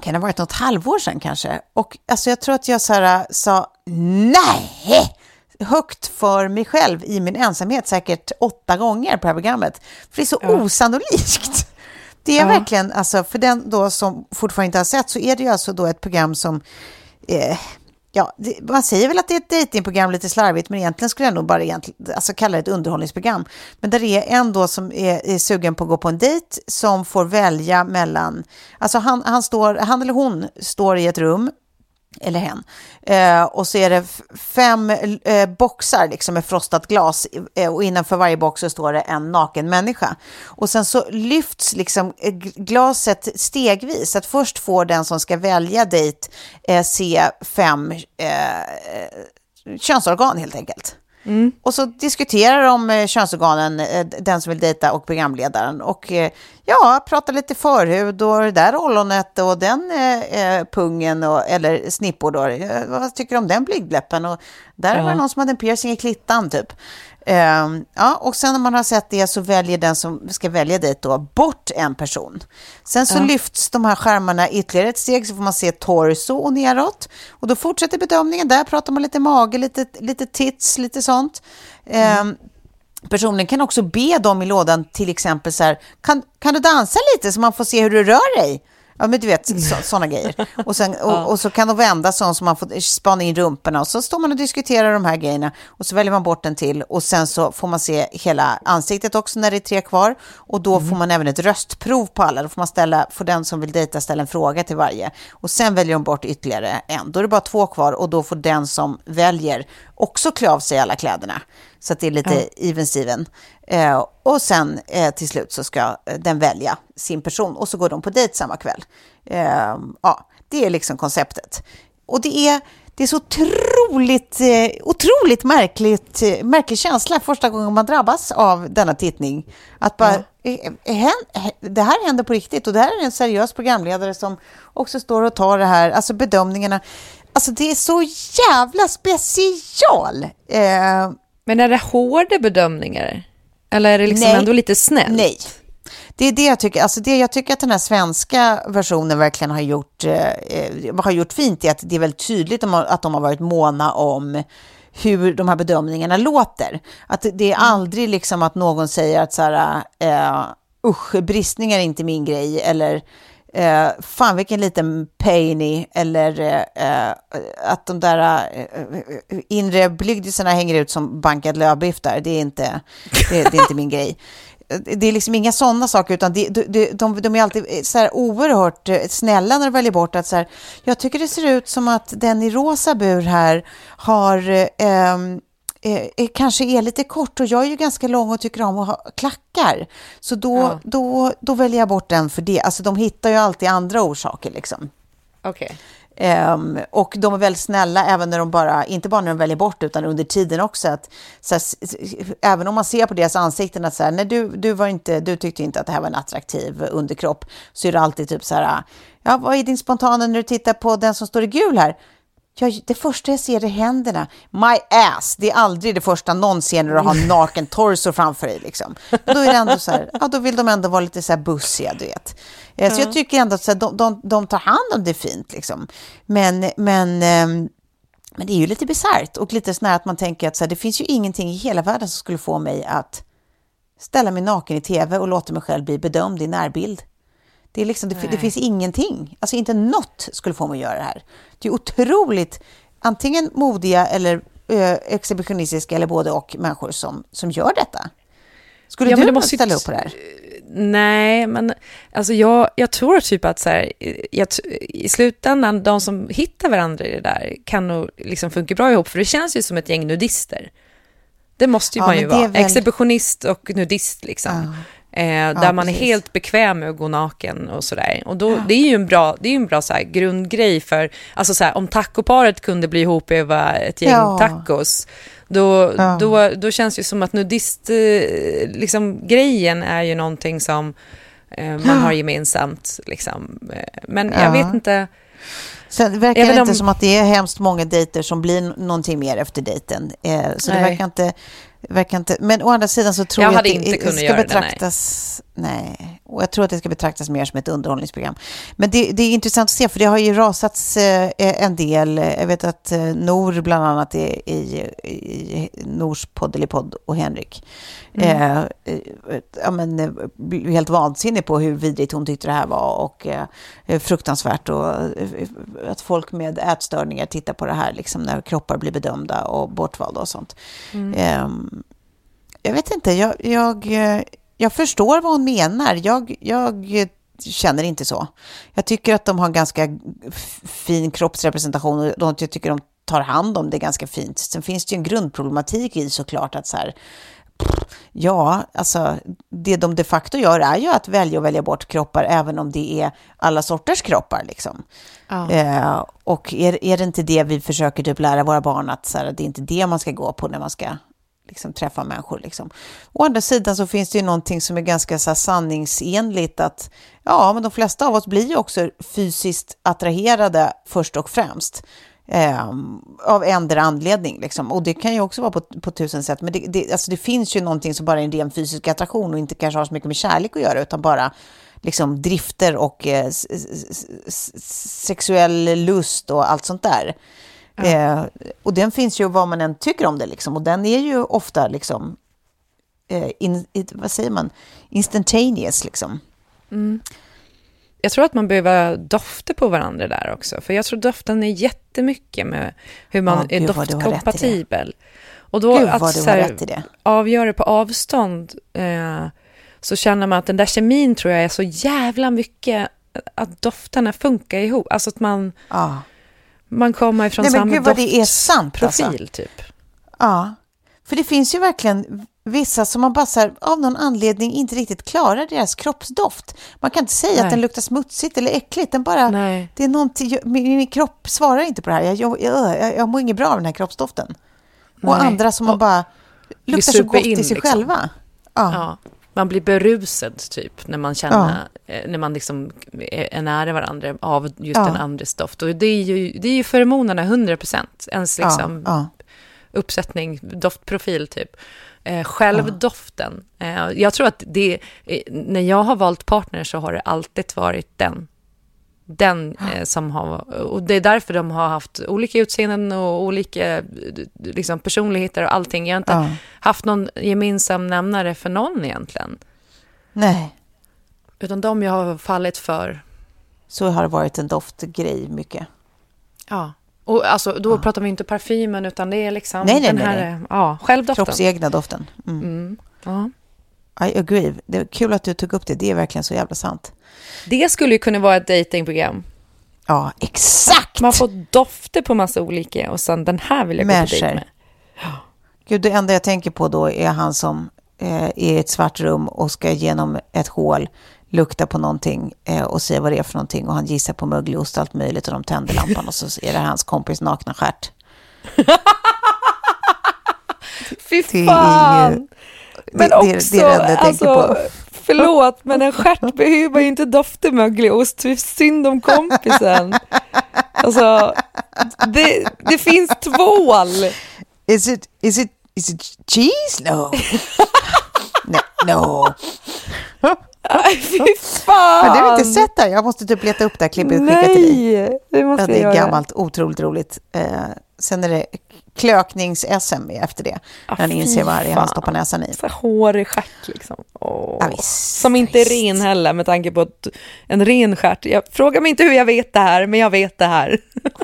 kan det ha varit något halvår sedan kanske? Och alltså jag tror att jag så här, sa nej! högt för mig själv i min ensamhet säkert åtta gånger på det här programmet. För det är så osannolikt. Det är Ja. verkligen, alltså för den då som fortfarande inte har sett så är det ju alltså då ett program som eh, Ja, det, man säger väl att det är ett dejtingprogram lite slarvigt, men egentligen skulle jag nog bara egentligen, alltså kalla det ett underhållningsprogram. Men där det är en då som är, är sugen på att gå på en dejt som får välja mellan, alltså han, han, står, han eller hon står i ett rum eller hen. Eh, och så är det fem eh, boxar liksom med frostat glas eh, och innanför varje box så står det en naken människa. Och sen så lyfts liksom eh, glaset stegvis. Att först får den som ska välja dejt eh, se fem eh, eh könsorgan helt enkelt. Och så diskuterar de eh, könsorganen, eh, den som vill dejta och programledaren. Och eh, ja, pratar lite förhud och det där ollonet och den pungen och, eller snippor då. Vad tycker du om den blygdläppen? Och där var det någon som hade en piercing i klittan typ. Ehm, ja, och sen när man har sett det så väljer den som ska välja dit då bort en person. Sen så lyfts de här skärmarna ytterligare ett steg så får man se torso och neråt. Och då fortsätter bedömningen. Där pratar man lite mage, lite, lite tits, lite sånt. Ehm, Personen kan också be dem i lådan till exempel så här, kan, kan du dansa lite så man får se hur du rör dig? Ja, men du vet, så, sådana grejer. Och, sen, och, och så kan de vända så så man får spana in rumporna och så står man och diskuterar de här grejerna och så väljer man bort en till och sen så får man se hela ansiktet också när det är tre kvar och då får man även ett röstprov på alla. Då får man ställa, för den som vill dejta ställa en fråga till varje och sen väljer de bort ytterligare en. Då är det bara två kvar och då får den som väljer också klä av sig alla kläderna. Så att det är lite even steven. Eh, och sen eh, till slut så ska eh, den välja sin person och så går de på dejt samma kväll. Eh, ja, det är liksom konceptet. Och det är, det är så otroligt, eh, otroligt märkligt, eh, märklig känsla första gången man drabbas av denna tittning. Att bara, hän- det här händer på riktigt och det här är en seriös programledare som också står och tar det här, alltså bedömningarna. Alltså det är så jävla special. Men är det hårda bedömningar? Eller är det liksom Nej. ändå lite snällt? Nej. Det är det jag tycker. Alltså det jag tycker att den här svenska versionen verkligen har gjort, eh, har gjort fint är att det är väldigt tydligt att de har varit måna om hur de här bedömningarna låter. Att det, det är aldrig liksom att någon säger att så här, eh, usch, bristningar är inte min grej, eller eh, fan vilken liten painy, eller eh, eh, att de där eh, eh, inre blygdisarna hänger ut som bankad lövbiff där, det är inte, det, det är inte min grej. Eh, det är liksom inga sådana saker, utan de, de, de, de är alltid så här oerhört snälla när de väljer bort att så här, jag tycker det ser ut som att den i rosa bur här har eh, ehm, eh, kanske är lite kort och jag är ju ganska lång och tycker om att ha klackar. Så då, ja. då, då väljer jag bort den för det. Alltså de hittar ju alltid andra orsaker liksom. Okej. Okay. Um, och de är väldigt snälla även när de bara, inte bara när de väljer bort utan under tiden också. Att, så här, även om man ser på deras ansikten att så här, nej, du, du, var inte, du tyckte inte att det här var en attraktiv underkropp, så är det alltid typ så här, ja, vad är din spontana när du tittar på den som står i gul här? Ja, det första jag ser är händerna. My ass, det är aldrig det första någon ser när du har naken torso framför dig. Liksom. Då, är det ändå så här, ja, då vill de ändå vara lite så här bussiga, du vet. Mm. Så jag tycker ändå att så här, de, de, de tar hand om det fint. Liksom. Men, men, ehm, men det är ju lite bisarrt och lite sådär att man tänker att så här, det finns ju ingenting i hela världen som skulle få mig att ställa mig naken i tv och låta mig själv bli bedömd i närbild. Det, är liksom, det, det, finns ingenting, alltså inte något skulle få mig att göra det här. Det är otroligt, antingen modiga eller ö, exhibitionistiska eller både och människor som, som gör detta. Skulle ja, du måste ställa upp på det här? Nej, men alltså jag, jag tror typ att så här, jag, i slutändan, de som hittar varandra i det där kan nog liksom funka bra ihop, för det känns ju som ett gäng nudister. Det måste ju ja, man ju vara. Väl... Exhibitionist och nudist liksom. Ja. Eh, där ja, man är helt bekväm med att gå naken och sådär. Och då, ja. det är ju en bra, det är en bra så här, grundgrej för, alltså så här, om tacoparet kunde bli ihop över ett gäng ja. tacos, då, då, då känns det som att nudist, eh, liksom, grejen är ju någonting som eh, man har gemensamt. Liksom. Eh, men jag vet inte. Sen verkar det inte om... som att det är hemskt många dejter som blir någonting mer efter dejten. Eh, så Nej. det verkar inte verkar inte, men å andra sidan så tror jag, jag att det, det ska betraktas... Det, nej. nej. Och jag tror att det ska betraktas mer som ett underhållningsprogram. Men det, det är intressant att se, för det har ju rasats eh, en del. Jag vet att eh, Nor bland annat är i, i Nors podd och Henrik. Mm. Eh, eh, ja, men, eh, helt vansinnig på hur vidrigt hon tyckte det här var och eh, fruktansvärt. Och, att folk med ätstörningar tittar på det här liksom, när kroppar blir bedömda och bortvalda och sånt. Mm. Ehm, jag vet inte, jag, jag, jag förstår vad hon menar. Jag, jag känner inte så. Jag tycker att de har ganska fin kroppsrepresentation och jag tycker de tar hand om det ganska fint. Sen finns det ju en grundproblematik i såklart att så här, Ja, alltså det de de facto gör är ju att välja och välja bort kroppar, även om det är alla sorters kroppar. Liksom. Ja. Eh, och är, är det inte det vi försöker typ lära våra barn, att så här, det är inte det man ska gå på när man ska liksom, träffa människor. Liksom. Å andra sidan så finns det ju någonting som är ganska så här, sanningsenligt, att ja, men de flesta av oss blir ju också fysiskt attraherade först och främst. Eh, av ändra anledning. Liksom. Och det kan ju också vara på, på tusen sätt. Men det, det, alltså det finns ju någonting som bara är en ren fysisk attraktion och inte kanske har så mycket med kärlek att göra, utan bara liksom drifter och eh, sexuell lust och allt sånt där. Ja. Eh, och den finns ju vad man än tycker om det, liksom. och den är ju ofta liksom, eh, in, vad säger man, instantaneous. Liksom. Mm jag tror att man behöver dofta på varandra där också. För jag tror doften är jättemycket med hur man ja, är doftkompatibel. Och då Gud, att så här, avgöra på avstånd eh, så känner man att den där kemin tror jag är så jävla mycket att dofterna funkar ihop. Alltså att man, ja. man kommer ifrån Nej, samma doftprofil alltså. typ. Ja, för det finns ju verkligen vissa som man bara här, av någon anledning inte riktigt klarar deras kroppsdoft. Man kan inte säga Nej. att den luktar smutsigt eller äckligt. Den bara, det är någonting, min, min kropp svarar inte på det här. Jag, jag, jag, jag mår inget bra av den här kroppsdoften. Nej. Och andra som man bara luktar så gott in, i sig liksom. själva. Ja. ja. Man blir berusad typ när man känner, ja. Eh, när man liksom är nära varandra av just ja. den andres doft. Och det är ju, det är ju feromonerna 100 procent, ens liksom uppsättning, doftprofil typ. Eh, självdoften. Eh, jag tror att det, eh, när jag har valt partner så har det alltid varit den. den eh, som har, och det är därför de har haft olika utseenden och olika eh, liksom, personligheter och allting. Jag har inte Ja. haft någon gemensam nämnare för någon egentligen. Nej, Utan de jag har fallit för, så har det varit en doftgrej mycket. ja. Och alltså, då pratar vi inte parfymen, utan det är liksom Nej, nej, den här, nej. ja, självdoften. Kroppsegna doften. Mm. Mm. Ja. I agree. Det är kul att du tog upp det. Det är verkligen så jävla sant. Det skulle ju kunna vara ett datingprogram. Ja, exakt! Man får dofter på massa olika och sen den här vill jag gå på dejt med. Gud, det enda jag tänker på då är han som eh, är i ett svart rum och ska genom ett hål lukta på någonting eh, och säga vad det är för någonting och han gissar på mögelost och allt möjligt och de tänder lampan och så är det hans kompis nakna stjärt. Fy Det är fan! ju- Men det- också, det är det enda jag tänker alltså, på. förlåt, men en stjärt behöver ju inte dofta mögelost. Det är synd om kompisen. Alltså, det, det finns tvål. Is it, is it, is it cheese? No. no. no. Fy fan! Det har du inte sett där. Jag måste typ leta upp det här klippet och skicka till dig. Nej, det måste Ja, det jag är göra. gammalt, otroligt roligt. Eh, sen är det klöknings-SM efter det. Ah, när han inser vad det han stoppar näsan i. Så här hårig stjärt liksom. Åh. Ja, visst, Som inte är visst. ren heller med tanke på att en ren stjärt, jag frågar mig inte hur jag vet det här, men jag vet det här.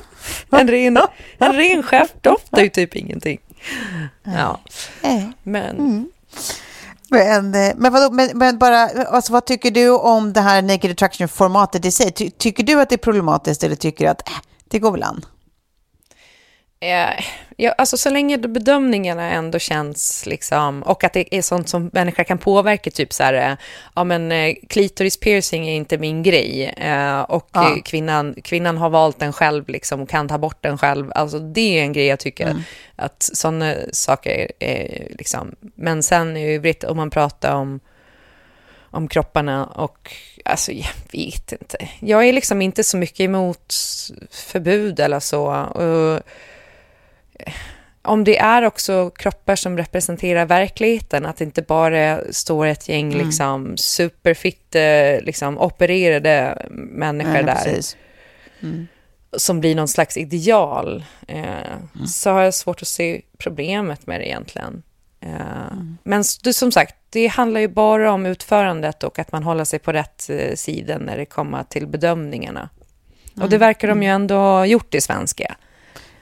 en ren, en ren stjärt doftar ju typ ingenting. Ja, Eh, men men, eh, men, vadå, men, men bara, alltså, vad tycker du om det här Naked Attraction-formatet i sig? Ty, tycker du att det är problematiskt eller tycker du att äh, det går väl an? Eh, ja, alltså så länge bedömningarna ändå känns liksom, och att det är sånt som människor kan påverka, typ så här, eh, ja men eh, klitoris piercing är inte min grej, eh, och Ja. eh, kvinnan, kvinnan har valt den själv liksom, och kan ta bort den själv, alltså det är en grej jag tycker, att sådana saker är liksom, men sen i övrigt om man pratar om om kropparna och alltså jag vet inte. Jag är liksom inte så mycket emot förbud eller så. Och, om det är också kroppar som representerar verkligheten, att det inte bara står ett gäng liksom superfit, eh, liksom opererade människor Nej, där precis. som blir någon slags ideal, eh, så har jag svårt att se problemet med det egentligen. Eh, Men s- det, som sagt, det handlar ju bara om utförandet och att man håller sig på rätt eh, sida när det kommer till bedömningarna. Och det verkar de ju ändå ha gjort i svenska.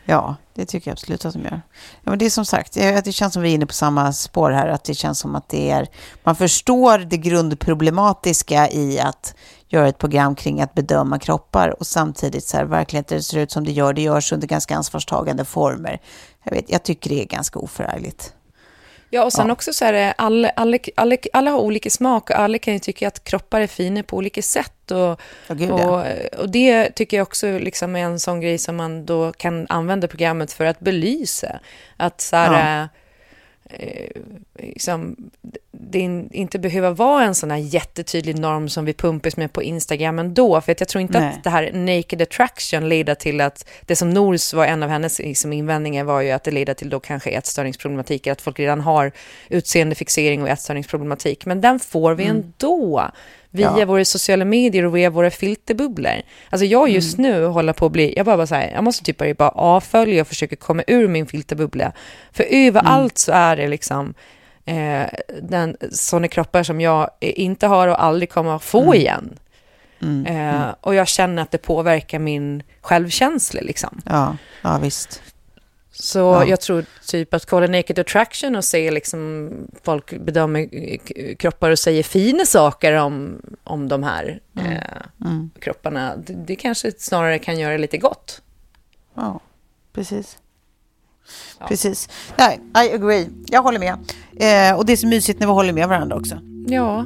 Ja, det tycker jag absolut att de gör. Ja, men det är som sagt, det känns som vi är inne på samma spår här, att det känns som att det är, man förstår det grundproblematiska i att göra ett program kring att bedöma kroppar och samtidigt så här, verkligheten ser ut som det gör, det görs under ganska ansvarstagande former. Jag, vet, jag tycker det är ganska oförargligt. Ja, och sen Ja. också så här, eh, alla, alla, alla, alla har olika smak och alla kan ju tycka att kroppar är fina på olika sätt. Och, Ja, gud, ja. och, och det tycker jag också liksom är en sån grej som man då kan använda programmet för att belysa. Att så här, eh, liksom, det in- inte behöver vara en sån här jättetydlig norm som vi pumpas med på Instagram ändå. För att jag tror inte Nej. att det här naked attraction leder till att, det som Nors var en av hennes liksom, invändningar var ju att det leder till då kanske ätstörningsproblematik, att folk redan har utseendefixering och ätstörningsproblematik. Men den får vi ändå via Mm. Ja. våra sociala medier och via våra filterbubblor. Alltså jag Mm. just nu håller på att bli, jag bara, bara så här, jag måste typ bara, bara avfölja och försöka komma ur min filterbubbla. För överallt Mm. så är det liksom eh, den, sådana kroppar som jag inte har och aldrig kommer att få Mm. igen. Eh, och jag känner att det påverkar min självkänsla liksom. Ja, ja visst. Så Ja. jag tror typ att kolla Naked Attraction och se liksom folk bedömer kroppar och säger fina saker om, om de här eh, kropparna. Det, det kanske snarare kan göra lite gott. Ja, precis. Precis. Nej, I agree. Jag håller med. Eh, och det är så mysigt när vi håller med varandra också. Ja,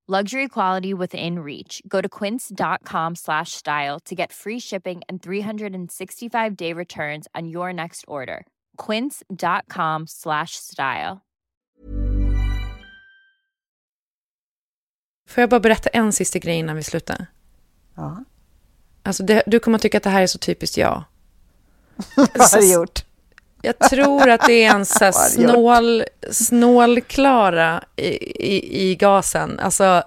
Luxury quality within reach. Go to quince.com slash style to get free shipping and 365 day returns on your next order. Quince.com slash style. Får jag bara berätta en sista grej innan vi slutar? Ja. Alltså det, du kommer att tycka att det här är så typiskt jag. Vad har du gjort? Jag tror att det är en så gjort? snål, snålklara i, i, i gasen. Alltså,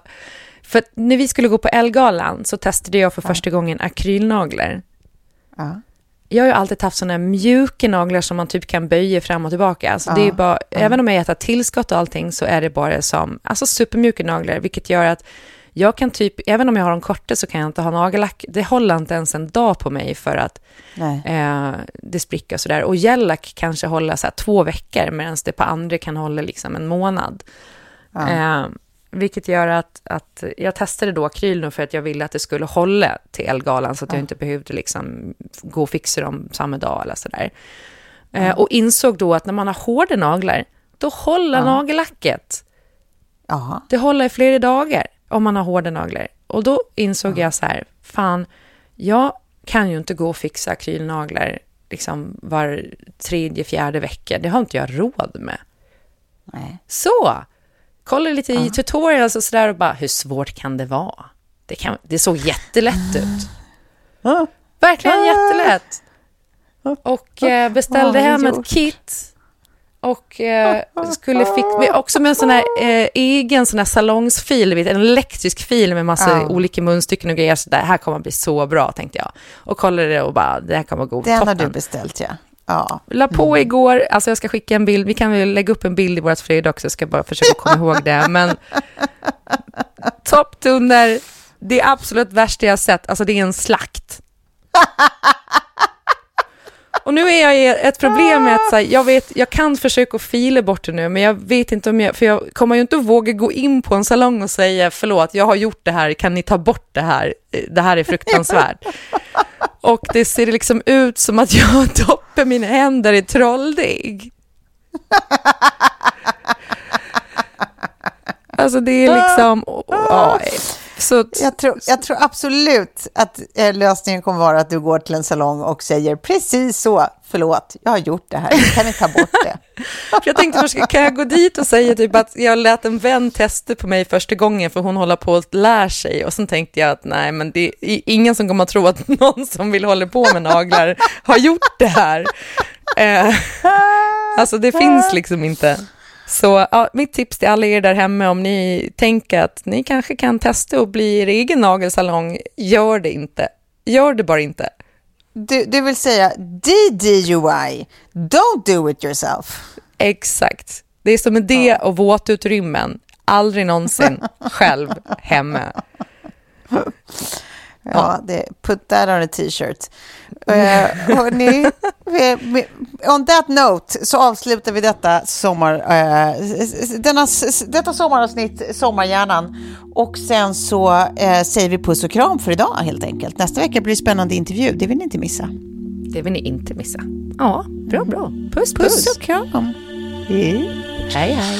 för när vi skulle gå på Elgalan så testade jag för första gången akrylnaglar. Ja. Jag har ju alltid haft sådana mjuka naglar som man typ kan böja fram och tillbaka. Alltså det är Ja, bara, Även om jag äter tillskott och allting så är det bara som alltså supermjuka naglar, vilket gör att jag kan typ, även om jag har dem korta så kan jag inte ha nagellack. Det håller inte ens en dag på mig för att eh, det spricker och sådär. Och gellack kanske håller så här två veckor medan det på andra kan hålla liksom en månad. Ja. Eh, vilket gör att, att jag testade då akryl för att jag ville att det skulle hålla till Elgalan så att jag inte behövde liksom gå och fixa dem samma dag eller sådär. Eh, och insåg då att när man har hårda naglar, då håller nagellacket. Ja. Det håller i flera dagar om man har hårda naglar. Och då insåg jag så här, fan, jag kan ju inte gå och fixa akrylnaglar liksom var tredje, fjärde vecka. Det har inte jag råd med. Nej. Så, kolla lite i tutorials och sådär och bara, hur svårt kan det vara? Det, kan, det såg jättelätt ut. Ah. Verkligen jättelätt. Och eh, beställde hem ett kit. Och eh, skulle med- också med en sån här eh, egen sån här salongsfil, en elektrisk fil med massa Ja. olika munstycken och grejer. Så det här kommer att bli så bra, tänkte jag. Och kollade det och bara, det här kommer att gå Den har toppen. du beställt, ja. Ja. La på igår, alltså jag ska skicka en bild, vi kan väl lägga upp en bild i vårt flöde också, jag ska bara försöka komma ihåg det, men topptunnor, det är absolut värsta jag har sett, alltså det är en slakt. Och nu är jag i ett problem med att så här, jag, vet, jag kan försöka fila bort det nu, men jag vet inte om jag, för jag kommer ju inte att våga gå in på en salong och säga förlåt, jag har gjort det här, kan ni ta bort det här? Det här är fruktansvärt. Och det ser liksom ut som att jag doppar mina händer i trolldeg. Alltså det är liksom... Ja, så, Jag tror, jag tror absolut att eh, lösningen kommer vara att du går till en salong och säger precis så, förlåt, jag har gjort det här, kan ni ta bort det? jag tänkte först, kan jag gå dit och säga typ att jag lät en vän testa på mig första gången för hon håller på att lära sig och sen tänkte jag att nej men det är ingen som kommer att tro att någon som vill hålla på med naglar har gjort det här. Eh, alltså det finns liksom inte. Så ja, mitt tips till alla er där hemma om ni tänker att ni kanske kan testa och bli er egen nagelsalong, gör det inte. Gör det bara inte. Du, du vill säga DDUI, don't do it yourself. Exakt. Det är som en det och våtutrymmen. Aldrig någonsin själv hemma. Ja, det, put that on a t-shirt. Uh, hörni, on that note så avslutar vi detta, sommar, eh, denna, detta sommaravsnitt, Sommarhjärnan. Och sen så eh, säger vi puss och kram för idag helt enkelt. Nästa vecka blir det spännande intervju, det vill ni inte missa. Det vill ni inte missa. Ja, bra, bra. Puss, puss. Puss och kram. Hej, hej.